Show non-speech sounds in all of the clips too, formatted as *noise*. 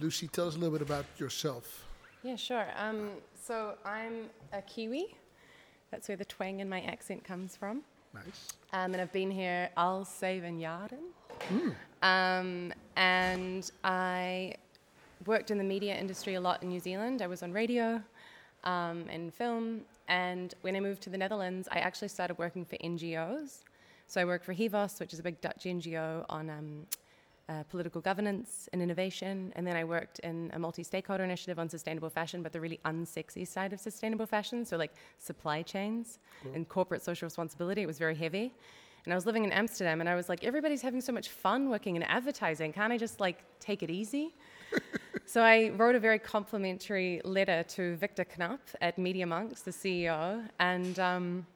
Lucy, tell us a little bit about yourself. Yeah, sure. Um, so I'm a Kiwi. That's where the twang in my accent comes from. Nice. Um, and I've been here all seven jaren. Um, and I worked in the media industry a lot in New Zealand. I was on radio um, and film. And when I moved to the Netherlands, I actually started working for NGOs. So I worked for HIVOS, which is a big Dutch NGO on um, uh, political governance and innovation. And then I worked in a multi stakeholder initiative on sustainable fashion, but the really unsexy side of sustainable fashion. So, like supply chains and corporate social responsibility. It was very heavy. And I was living in Amsterdam and I was like, everybody's having so much fun working in advertising. Can't I just like take it easy? *laughs* so I wrote a very complimentary letter to Victor Knaap at Media Monks, the CEO, and um,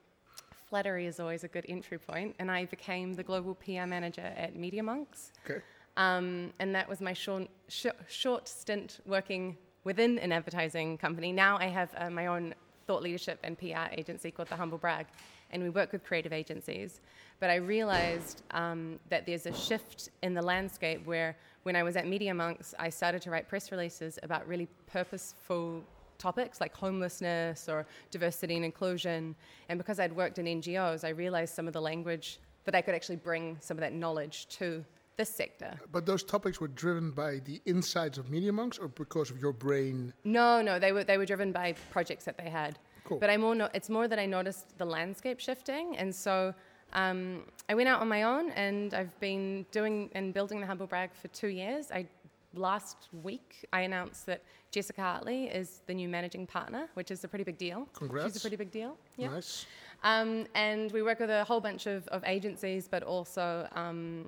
flattery is always a good entry point. And I became the global PR manager at Media Monks. Okay. Um, and that was my short, sh- short stint working within an advertising company. Now I have uh, my own thought leadership and PR agency called The Humble Brag, and we work with creative agencies. But I realized um, that there's a shift in the landscape where when I was at Media Monks, I started to write press releases about really purposeful topics like homelessness or diversity and inclusion. And because I'd worked in NGOs, I realized some of the language that I could actually bring some of that knowledge to this sector. But those topics were driven by the insides of Media Monks or because of your brain? No, no, they were they were driven by projects that they had. Cool. But I more no, it's more that I noticed the landscape shifting, and so um, I went out on my own, and I've been doing and building the Humble Brag for two years. I last week I announced that Jessica Hartley is the new managing partner, which is a pretty big deal. Congrats. She's a pretty big deal. Yeah. Nice. Um, and we work with a whole bunch of, of agencies, but also um,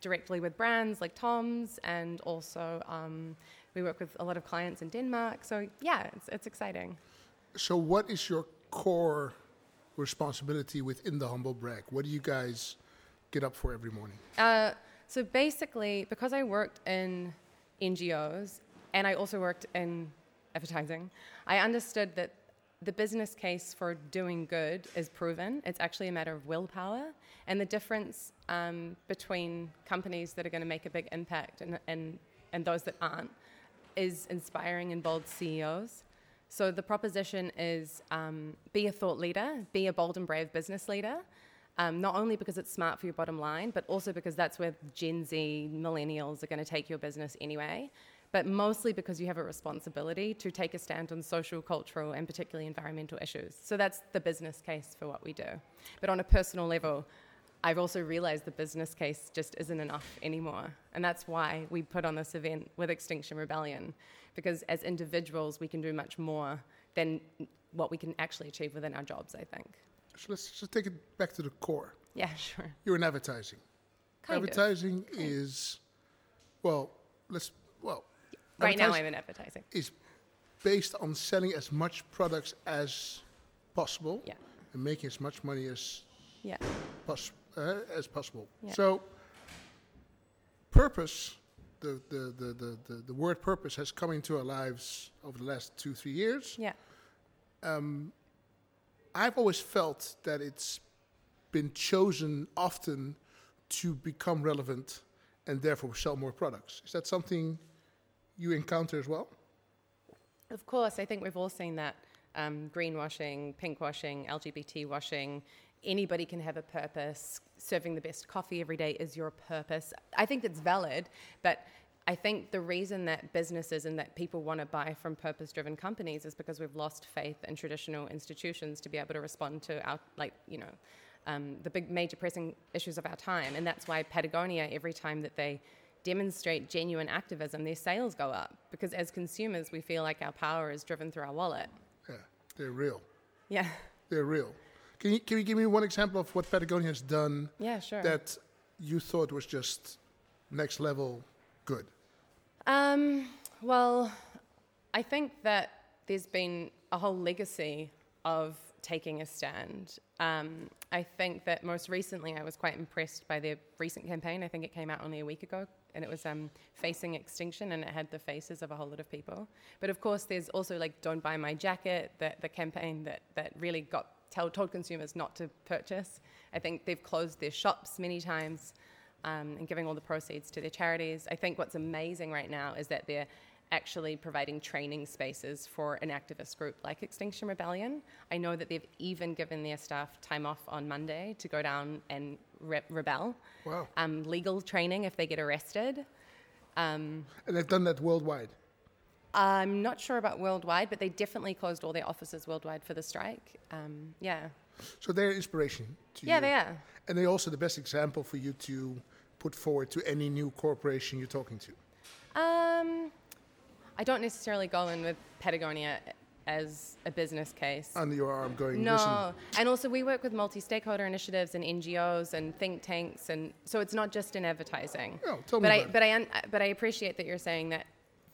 directly with brands like Tom's, and also um, we work with a lot of clients in Denmark. So yeah, it's, it's exciting. So, what is your core responsibility within the Humble Brag? What do you guys get up for every morning? Uh, so basically, because I worked in NGOs and I also worked in advertising, I understood that the business case for doing good is proven. It's actually a matter of willpower. And the difference um, between companies that are going to make a big impact and, and, and those that aren't is inspiring and bold CEOs. So the proposition is um, be a thought leader, be a bold and brave business leader. Um, not only because it's smart for your bottom line, but also because that's where Gen Z millennials are going to take your business anyway. But mostly because you have a responsibility to take a stand on social, cultural, and particularly environmental issues. So that's the business case for what we do. But on a personal level, I've also realized the business case just isn't enough anymore. And that's why we put on this event with Extinction Rebellion, because as individuals, we can do much more than what we can actually achieve within our jobs, I think. So, let's just take it back to the core. Yeah, *laughs* sure. You're in advertising. Kind of. advertising is, well, let's, well, Right now, I'm in advertising. is based on selling as much products as possible Yeah. and making as much money as Yeah. pos- uh, as possible. Yeah. So, purpose, the, the, the, the, the, the word purpose has come into our lives over the last two, three years. Yeah. I've always felt that it's been chosen often to become relevant and therefore sell more products. Is that something you encounter as well? Of course, I think we've all seen that um, greenwashing, pinkwashing, LGBT washing. Anybody can have a purpose. Serving the best coffee every day is your purpose. I think it's valid, but I think the reason that businesses and that people want to buy from purpose driven companies is because we've lost faith in traditional institutions to be able to respond to our, like, you know, um, the big major pressing issues of our time. And that's why Patagonia, every time that they demonstrate genuine activism, their sales go up. Because as consumers, we feel like our power is driven through our wallet. Yeah, they're real. Yeah. They're real. Can you, can you give me one example of what Patagonia has done Yeah, sure. that you thought was just next level good? Um, well, I think that there's been a whole legacy of taking a stand. Um, I think that most recently I was quite impressed by their recent campaign. I think it came out only a week ago, and it was um, facing extinction, and it had the faces of a whole lot of people. But of course, there's also like "Don't Buy My Jacket," the, the campaign that that really got tell, told consumers not to purchase. I think they've closed their shops many times. um, and giving all the proceeds to their charities. I think what's amazing right now is that they're actually providing training spaces for an activist group like Extinction Rebellion. I know that they've even given their staff time off on Monday to go down and re- rebel. Wow. Um, legal training if they get arrested. Um, And they've done that worldwide. I'm not sure about worldwide, but they definitely closed all their offices worldwide for the strike. Um, yeah. So they're inspiration to Yeah, you. they are. And they're also the best example for you to put forward to any new corporation you're talking to. Um, I don't necessarily go in with Patagonia as a business case. Under your arm going, No, listen, and also we work with multi-stakeholder initiatives and NGOs and think tanks, and so it's not just in advertising. Oh, tell me but I, about it. but I, un- but I appreciate that you're saying that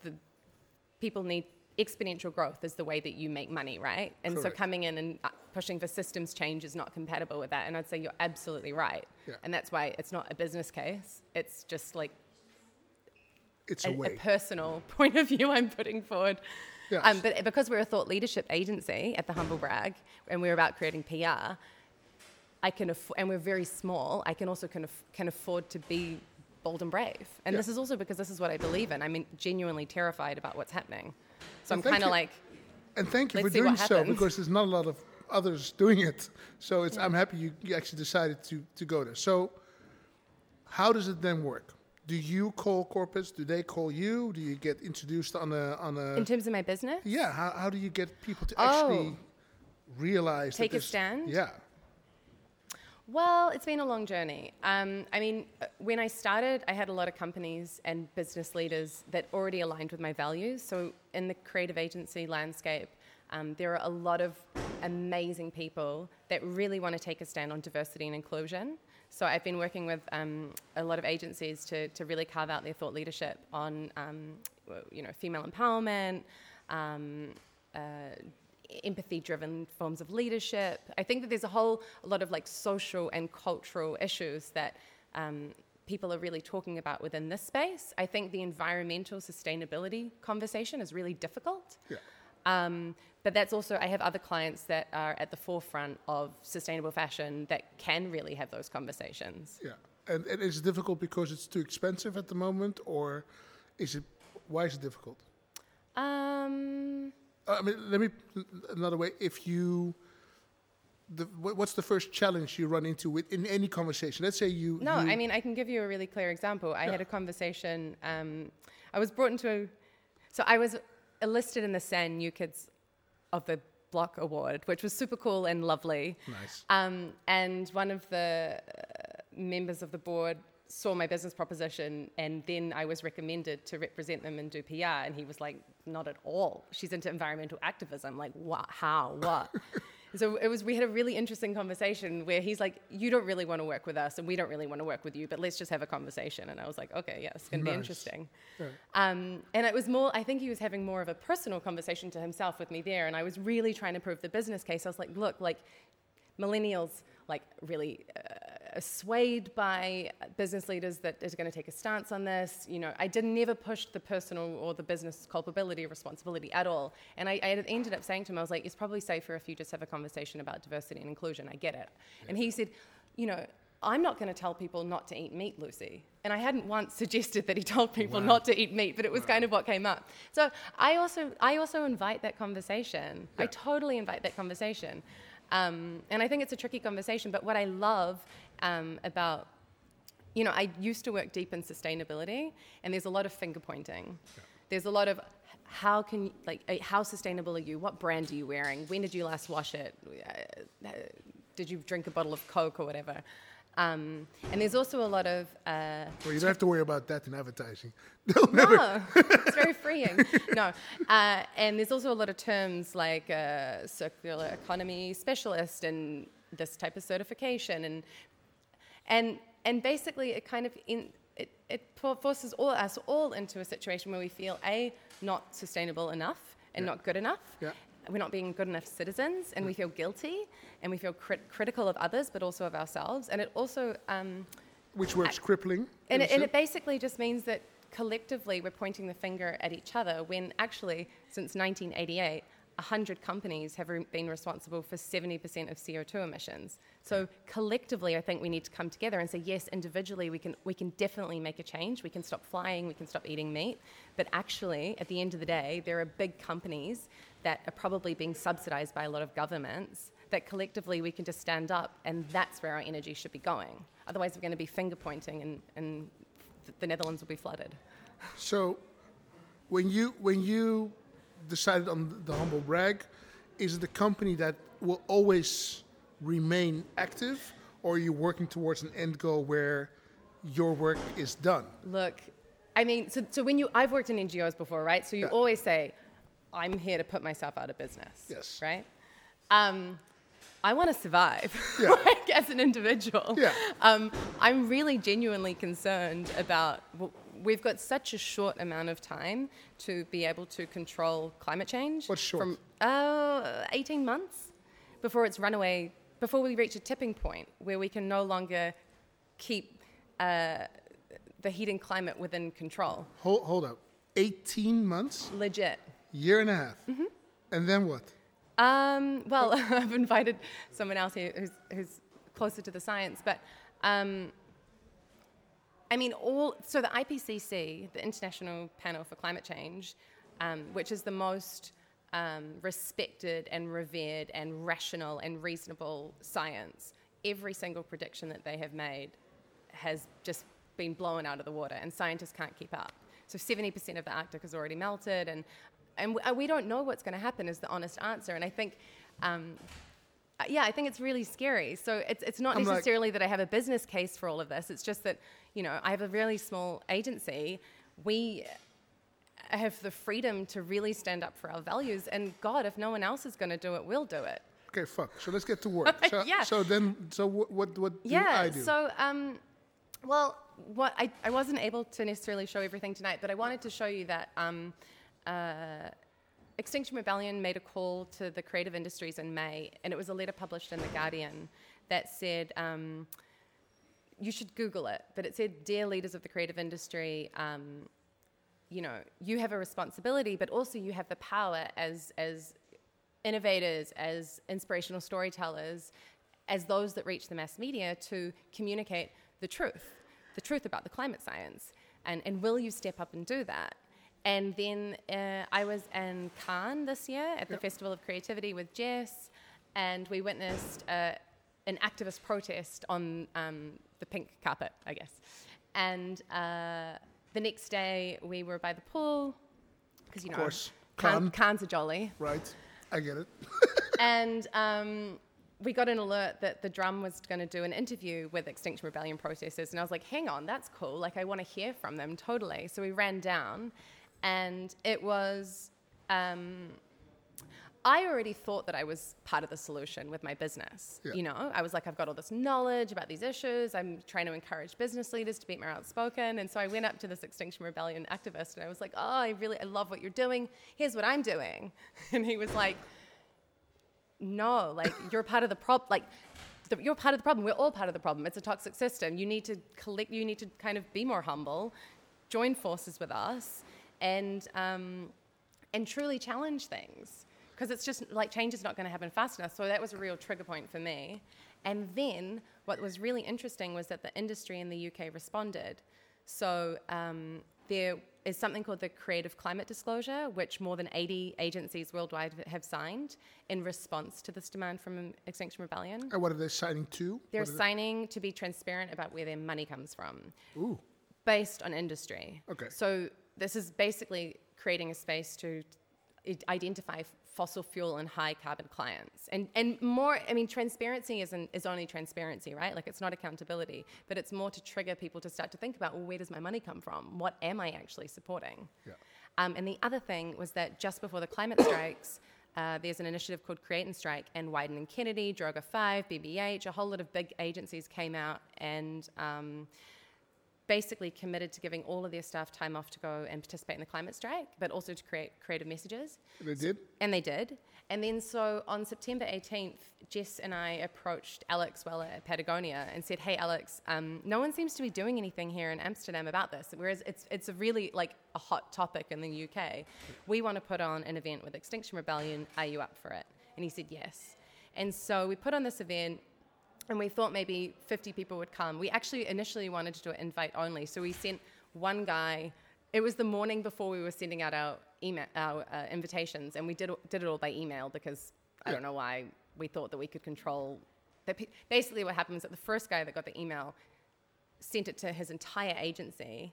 the people need exponential growth is the way that you make money, right? And so coming in and uh, pushing for systems change is not compatible with that. And I'd say you're absolutely right. Yeah. And that's why it's not a business case. It's just like it's a, a a personal *laughs* point of view I'm putting forward. Yes. Um, but because we're a thought leadership agency at the Humble Brag, and we're about creating PR, I can aff- and we're very small. I can also can, aff- can afford to be bold and brave. And Yeah. this is also because this is what I believe in. I'm genuinely terrified about what's happening. So Well, I'm kind of like, and thank you for doing so because there's not a lot of others *laughs* doing it. So it's, I'm happy you, you actually decided to, to go there. So how does it then work? Do you call corporates? Do they call you? Do you get introduced on a on a in terms of my business, yeah? How, how do you get people to Oh. actually realize Take a stand? Yeah, Well, it's been a long journey. Um, I mean, uh, when I started, I had a lot of companies and business leaders that already aligned with my values. So, in the creative agency landscape, um, there are a lot of amazing people that really want to take a stand on diversity and inclusion. So, I've been working with um, a lot of agencies to, to really carve out their thought leadership on, um, you know, female empowerment. Um, uh, empathy driven forms of leadership. I think that there's a whole a lot of like social and cultural issues that um, people are really talking about within this space. I think the environmental sustainability conversation is really difficult. yeah. Um, but that's also, I have other clients that are at the forefront of sustainable fashion that can really have those conversations. Yeah, and, and is it difficult because it's too expensive at the moment, or is it? Why is it difficult? Um, I mean, let me another way. If you, the, what's the first challenge you run into with in any conversation? Let's say you. No, you- I mean, I can give you a really clear example. I Yeah. had a conversation. Um, I was brought into a. So I was enlisted in the San New Kids of the Block Award, which was super cool and lovely. Nice. Um, and one of the uh, members of the board saw my business proposition, and then I was recommended to represent them and do PR. And he was like, "Not at all. She's into environmental activism. Like, what? How? What?" *laughs* so it was. We had a really interesting conversation where he's like, "You don't really want to work with us, and we don't really want to work with you, but let's just have a conversation." And I was like, "Okay, yeah, it's gonna be interesting." Yeah. Um, and it was more, I think he was having more of a personal conversation to himself with me there. And I was really trying to prove the business case. I was like, look, like millennials, like really uh, swayed by business leaders that is going to take a stance on this. You know, I did never push the personal or the business culpability responsibility at all. And I, I ended up saying to him, I was like, it's probably safer if you just have a conversation about diversity and inclusion. I get it. And he said, you know, I'm not going to tell people not to eat meat, Lucy. And I hadn't once *laughs* suggested that he told people Wow. not to eat meat, but it was kind of what came up. So I also, I also invite that conversation. I totally invite that conversation. Um, and I think it's a tricky conversation. But what I love um, about, you know, I used to work deep in sustainability, and there's a lot of finger pointing. There's a lot of how can you, like uh, how sustainable are you? What brand are you wearing? When did you last wash it? Uh, Did you drink a bottle of Coke or whatever? Um, and there's also a lot of uh, Well, you don't have to worry about that in advertising. *laughs* They'll no, it's very freeing. *laughs* No, uh, and there's also a lot of terms like uh, circular economy specialist and this type of certification, and and and basically it kind of in, it, it forces all us all into a situation where we feel a not sustainable enough and Yeah. not good enough. Yeah. We're not being good enough citizens, and we feel guilty, and we feel crit- critical of others, but also of ourselves. And it also um, Which works crippling. and it, and it basically just means that collectively we're pointing the finger at each other when actually, since 1988, 100 companies have re- been responsible for 70% of CO2 emissions. So collectively, I think we need to come together and say, yes, individually, we can, we can definitely make a change. We can stop flying, we can stop eating meat. But actually, at the end of the day, there are big companies that are probably being subsidized by a lot of governments that collectively we can just stand up, and that's where our energy should be going. Otherwise, we're going to be finger pointing, and, and the Netherlands will be flooded. So, when you when you decided on the humble brag, is it a company that will always remain active, or are you working towards an end goal where your work is done? Look, I mean, so, so when you, I've worked in NGOs before, right? So you Yeah. always say, I'm here to put myself out of business. Yes. Right? Um, I want to survive Yeah. *laughs* like, as an individual. Yeah. Um, I'm really genuinely concerned about. w- We've got such a short amount of time to be able to control climate change. What's short? From uh, 18 months before it's runaway, before we reach a tipping point where we can no longer keep uh, the heating climate within control. Hold, hold up, eighteen months, Legit. year and a half, Mm-hmm. and then what? Um, well, *laughs* I've invited someone else here who's, who's closer to the science, but um, I mean, all so the IPCC, the International Panel for Climate Change, um, which is the most um, respected and revered and rational and reasonable science, every single prediction that they have made has just been blown out of the water, and scientists can't keep up. So 70% of the Arctic has already melted, and and we- we don't know what's going to happen. Is the honest answer, and I think. Um, uh, yeah, I think it's really scary. So it's, it's not I'm like- necessarily that I have a business case for all of this. It's just that, you know, I have a really small agency. We have the freedom to really stand up for our values. And God, if no one else is going to do it, we'll do it. Okay, fuck. So let's get to work. *laughs* So, Yeah. so then, so what? What, what do yeah. I do? So, um, well, what I, I wasn't able to necessarily show everything tonight, but I wanted to show you that um, uh, Extinction Rebellion made a call to the creative industries in May, and it was a letter published in The Guardian that said, um, you should Google it, but it said, Dear leaders of the creative industry, um, you know, you have a responsibility, but also you have the power as, as innovators, as inspirational storytellers, as those that reach the mass media to communicate the truth, the truth about the climate science. And, and will you step up and do that? And then uh, I was in Cannes this year at the Festival of Creativity with Jess, and we witnessed uh, an activist protest on um, the pink carpet, I guess. And uh, the next day we were by the pool, because you know, course. Cannes, Cannes. Cannes are jolly right. I get it. *laughs* and um, we got an alert that the drum was going to do an interview with Extinction Rebellion protesters, and I was like, "Hang on, that's cool. Like, I want to hear from them totally." So we ran down, and it was. Um, I already thought that I was part of the solution with my business. Yeah. You know, I was like, I've got all this knowledge about these issues. I'm trying to encourage business leaders to be more outspoken. And so I went up to this Extinction Rebellion activist and I was like, oh, I really, I love what you're doing. Here's what I'm doing. *laughs* And he was like, no, like *laughs* you're part of the problem. Like the, you're part of the problem. We're all part of the problem. It's a toxic system. You need to collect. You need to kind of be more humble, join forces with us, and um, and truly challenge things. Because it's just like change is not going to happen fast enough. So that was a real trigger point for me. And then what was really interesting was that the industry in the UK responded. So um, there is something called the Creative Climate Disclosure, which more than 80 agencies worldwide have signed in response to this demand from Extinction Rebellion. And what are they signing to? They're signing to be transparent about where their money comes from, Ooh. based on industry. Okay. So this is basically creating a space to identify fossil fuel and high carbon clients, and and more. I mean, transparency isn't is only transparency, right? Like it's not accountability, but it's more to trigger people to start to think about, well, where does my money come from? What am I actually supporting? Yeah. Um, and the other thing was that just before the climate *coughs* strikes, uh, there's an initiative called Create and Strike, and Wieden and Kennedy, Droga 5, BBH, a whole lot of big agencies came out and um, basically committed to giving all of their staff time off to go and participate in the climate strike, but also to create creative messages. They did. And they did. And then so on September 18th, Jess and I approached Alex Weller at Patagonia and said, "Hey, Alex, um, no one seems to be doing anything here in Amsterdam about this. Whereas it's it's a really like a hot topic in the UK. We want to put on an event with Extinction Rebellion. Are you up for it?" And he said yes. And so we put on this event. And we thought maybe 50 people would come. We actually initially wanted to do it invite only. So we sent one guy it was the morning before we were sending out our email, our uh, invitations, and we did did it all by email because I don't know why we thought that we could control. That basically, what happened was that the first guy that got the email sent it to his entire agency,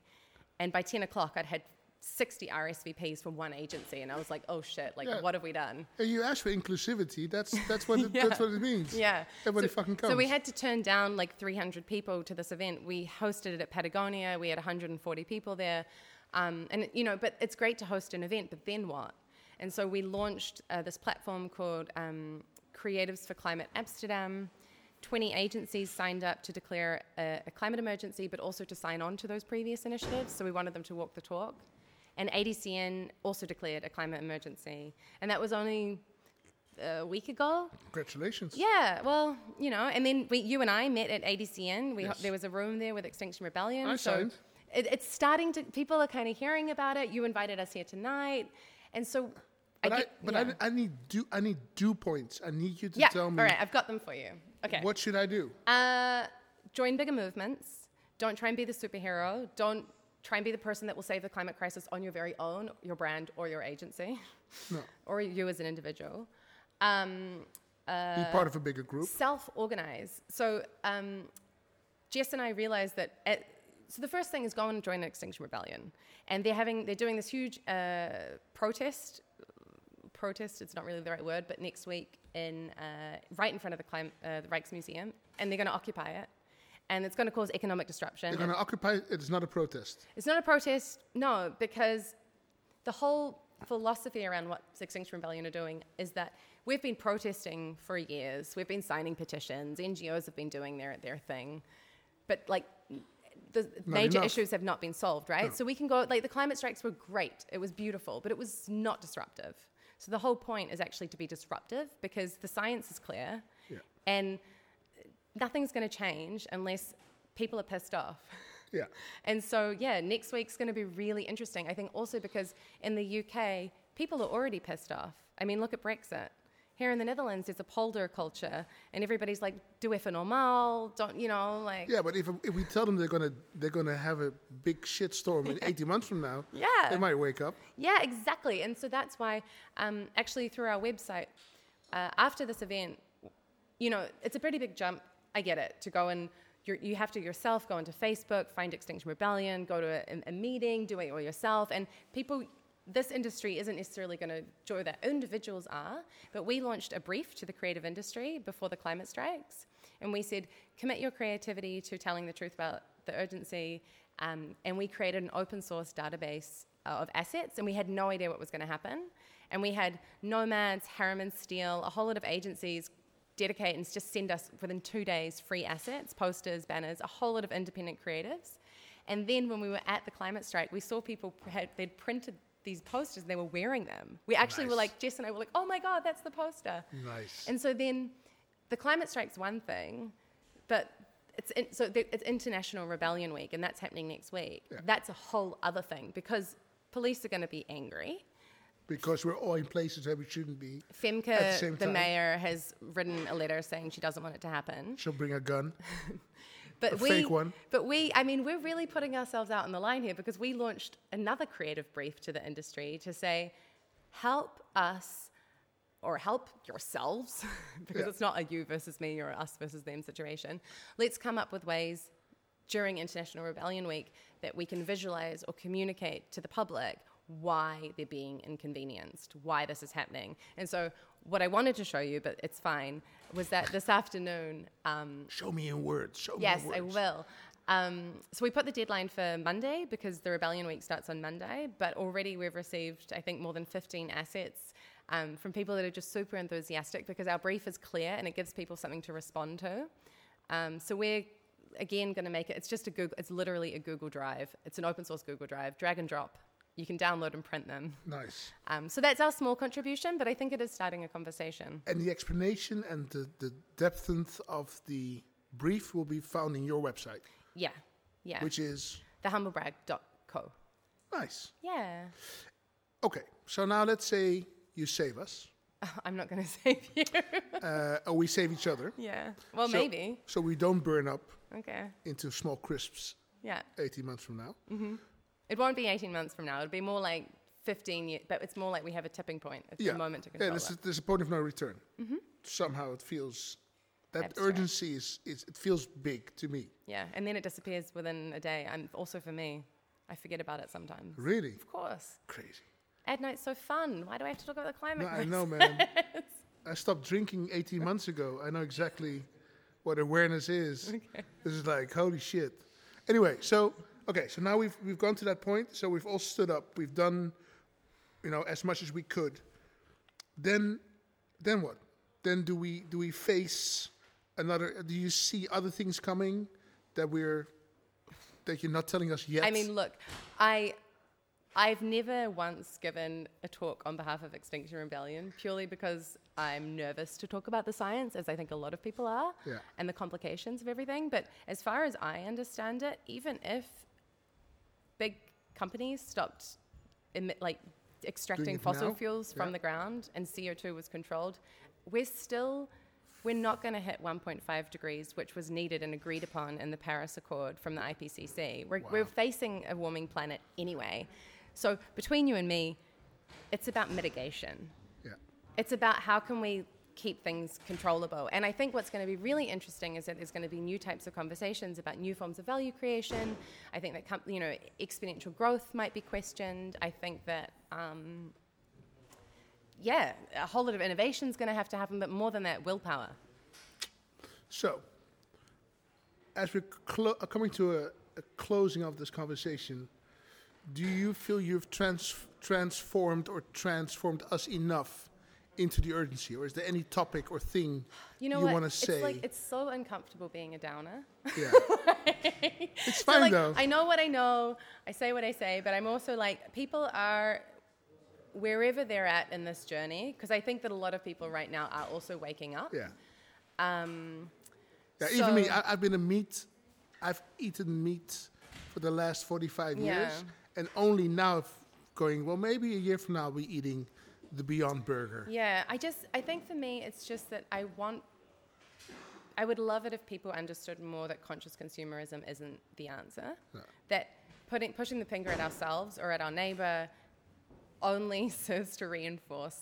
and by ten o'clock, I'd had 60 RSVPs from one agency, and I was like, "Oh shit! Like, Yeah. what have we done?" And you asked for inclusivity. That's *laughs* that's what it, Yeah. that's what it means. Yeah. Everybody so, fucking comes. So we had to turn down like 300 people to this event. We hosted it at Patagonia. We had 140 people there. Um, and, you know, but it's great to host an event, but then what? And so we launched uh, this platform called um, Creatives for Climate Amsterdam. 20 agencies signed up to declare a, a climate emergency, but also to sign on to those previous initiatives. So we wanted them to walk the talk. And ADCN also declared a climate emergency. And that was only a week ago. Congratulations. Yeah, well, you know, and then we, you and I met at ADCN. We, Yes. There was a room there with Extinction Rebellion. I so signed. It, it's starting to, people are kind of hearing about it. You invited us here tonight. And so But I, get- but yeah. I, I need do I need due points. I need you to yeah, tell me all right, I've got them for you. Okay. what should I do. Uh, join bigger movements. Don't try and be the superhero. Don't try and be the person that will save the climate crisis on your very own, your brand, or your agency, No, *laughs* or you as an individual. Um, be part of a bigger group. self-organize. So um, Jess and I realized that. At, so the first thing is go and join Extinction Rebellion, and they're having they're doing this huge uh, protest. Protest. It's not really the right word, but next week in uh, right in front of the, clim- uh, the Rijksmuseum, and they're going to occupy it, and it's going to cause economic disruption. They're going to occupy. It's not a protest. It's not a protest, no, because the whole philosophy around what Extinction Rebellion are doing is that we've been protesting for years. We've been signing petitions. NGOs have been doing their, their thing. But, like, the Not major enough. issues have not been solved, right? So we can go, like, the climate strikes were great. It was beautiful, but it was not disruptive. So the whole point is actually to be disruptive because the science is clear Yeah. and nothing's going to change unless people are pissed off. *laughs* Yeah. And so, yeah, next week's going to be really interesting. I think also because in the UK, people are already pissed off. I mean, look at Brexit. Here in the Netherlands, there's a polder culture, and everybody's like, "Do even normaal," don't you know? Like, Yeah, but if, if we tell them they're gonna they're gonna have a big shitstorm in *laughs* 18 months from now, Yeah. they might wake up. Yeah, exactly. And so that's why, um, actually, through our website, uh, after this event, you know, it's a pretty big jump. I get it. To go and you have to yourself go into Facebook, find Extinction Rebellion, go to a, a meeting, do it all yourself. And people, this industry isn't necessarily going to do that. Individuals are. But we launched a brief to the creative industry before the climate strikes. And we said, commit your creativity to telling the truth about the urgency. Um, and we created an open source database uh, of assets, and we had no idea what was going to happen. And we had Nomads, Harriman Steel, a whole lot of agencies dedicate and just send us within two days free assets, posters, banners, a whole lot of independent creatives. And then when we were at the climate strike, we saw people had they'd printed these posters and they were wearing them. We actually were like Jess and I were like, oh my god, that's the poster. Nice. And so then the climate strike's one thing, but it's in, so th- it's International Rebellion Week, and that's happening next week. Yeah. That's a whole other thing because police are going to be angry. Because we're all in places that we shouldn't be. Femke, the the mayor, has written a letter saying she doesn't want it to happen. She'll bring a gun. *laughs* But A we, fake one. But we, I mean, we're really putting ourselves out on the line here because we launched another creative brief to the industry to say, help us or help yourselves, *laughs* because Yeah. it's not a you versus me or us versus them situation. Let's come up with ways during International Rebellion Week that we can visualize or communicate to the public why they're being inconvenienced, why this is happening. And so, what I wanted to show you, but it's fine, was that this afternoon, um, Show me in words. Show Yes, me I in words. will. Um, so we put the deadline for Monday because the Rebellion Week starts on Monday, but already we've received, I think, more than 15 assets um, from people that are just super enthusiastic because our brief is clear and it gives people something to respond to. Um, so we're again going to make it. It's just a Google. It's literally a Google Drive. It's an open source Google Drive. Drag and drop. You can download and print them. Nice. Um, so that's our small contribution, but I think it is starting a conversation. And the explanation and the, the depth of the brief will be found in your website, Yeah, yeah. which is Thehumblebrag.co. nice. Yeah. Okay, so now let's say you save us, *laughs* I'm not going *laughs* to save you. uh, or we save each other. yeah. Well, So- maybe. So we don't burn up Okay. into small crisps Yeah. 18 months from now. It won't be 18 months from now. It'll be more like 15 years, but it's more like we have a tipping point. It's yeah. the moment to yeah, control there's a, there's a point of no return. Mm-hmm. Somehow it feels that Abstract. urgency is, is it feels big to me. Yeah, and then it disappears within a day. And also for me, I forget about it sometimes. Really Of course. crazy. Ad night's so fun. Why do I have to talk about the climate? No, I know, *laughs* man. I stopped drinking 18 months ago. I know exactly what awareness is. *laughs* Okay. This is like holy shit. Anyway, so okay, so now we've we've gone to that point. So we've all stood up. We've done, you know, as much as we could. Then, then what? Then do we do we face another? Do you see other things coming that we're that you're not telling us yet? I mean, look, I. I've never once given a talk on behalf of Extinction Rebellion purely because I'm nervous to talk about the science, as I think a lot of people are, Yeah. and the complications of everything. But as far as I understand it, even if big companies stopped emit, like extracting fossil now? fuels from Yeah. the ground and CO2 was controlled, we're still we're not going to hit 1.5 degrees, which was needed and agreed upon in the Paris Accord from the IPCC. We're, we're facing a warming planet anyway. So between you and me, it's about mitigation. yeah. It's about how can we keep things controllable. And I think what's going to be really interesting is that there's going to be new types of conversations about new forms of value creation. I think that you know exponential growth might be questioned. I think that um, yeah, a whole lot of innovation is going to have to happen, but more than that, willpower. So, as we're clo- uh, coming to a, a closing of this conversation, do you feel you've trans- transformed or transformed us enough into the urgency, or is there any topic or thing You know you want to say? It's like it's so uncomfortable being a downer. yeah, *laughs* it's So, fine like, though. I know what I know. I say what I say, but I'm also like people are wherever they're at in this journey because I think that a lot of people right now are also waking up. yeah, Um, yeah. Even me, I, I've been a meat. I've eaten meat for the last forty-five Yeah. years, and only now going. Well, maybe a year from now, I'll be eating the Beyond Burger. yeah, I just I think for me it's just that I want. I would love it if people understood more that conscious consumerism isn't the answer. Yeah. That putting pushing the finger at ourselves or at our neighbor only *laughs* serves to reinforce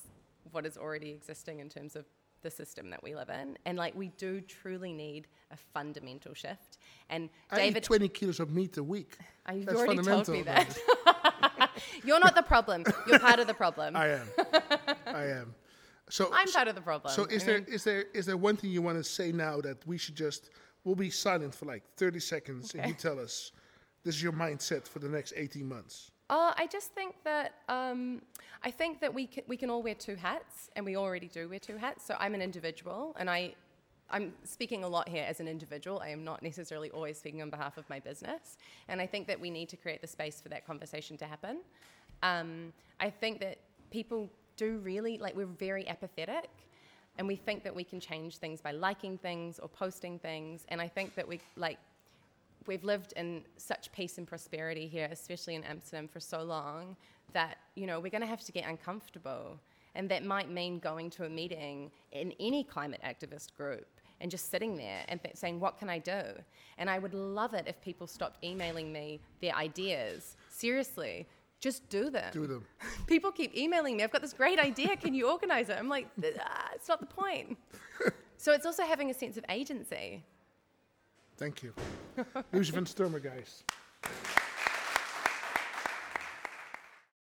what is already existing in terms of the system that we live in. And like we do truly need a fundamental shift. And I David, eat twenty kilos of meat a week. you've That's already told me that. *laughs* You're not the problem. You're part of the problem. *laughs* I am. I am. So *laughs* I'm part of the problem. So is I there mean, is there is there one thing you want to say now that we should just we'll be silent for like 30 seconds and you tell us this is your mindset for the next 18 months. Oh, I just think that um, I think that we can, we can all wear two hats, and we already do wear two hats. So I'm an individual, and I I'm speaking a lot here as an individual. I am not necessarily always speaking on behalf of my business, and I think that we need to create the space for that conversation to happen. Um, I think that people do really like we're very apathetic. And we think that we can change things by liking things or posting things. And I think that we like we've lived in such peace and prosperity here, especially in Amsterdam, for so long that you know we're going to have to get uncomfortable, and that might mean going to a meeting in any climate activist group and just sitting there and th- saying, "What can I do?" And I would love it if people stopped emailing me their ideas. Seriously, just do them. Do them. *laughs* People keep emailing me. I've got this great idea. Can you organize it? I'm like, ah, it's not the point. *laughs* so it's also having a sense of agency. Thank you. Lucy van Sturmer, guys.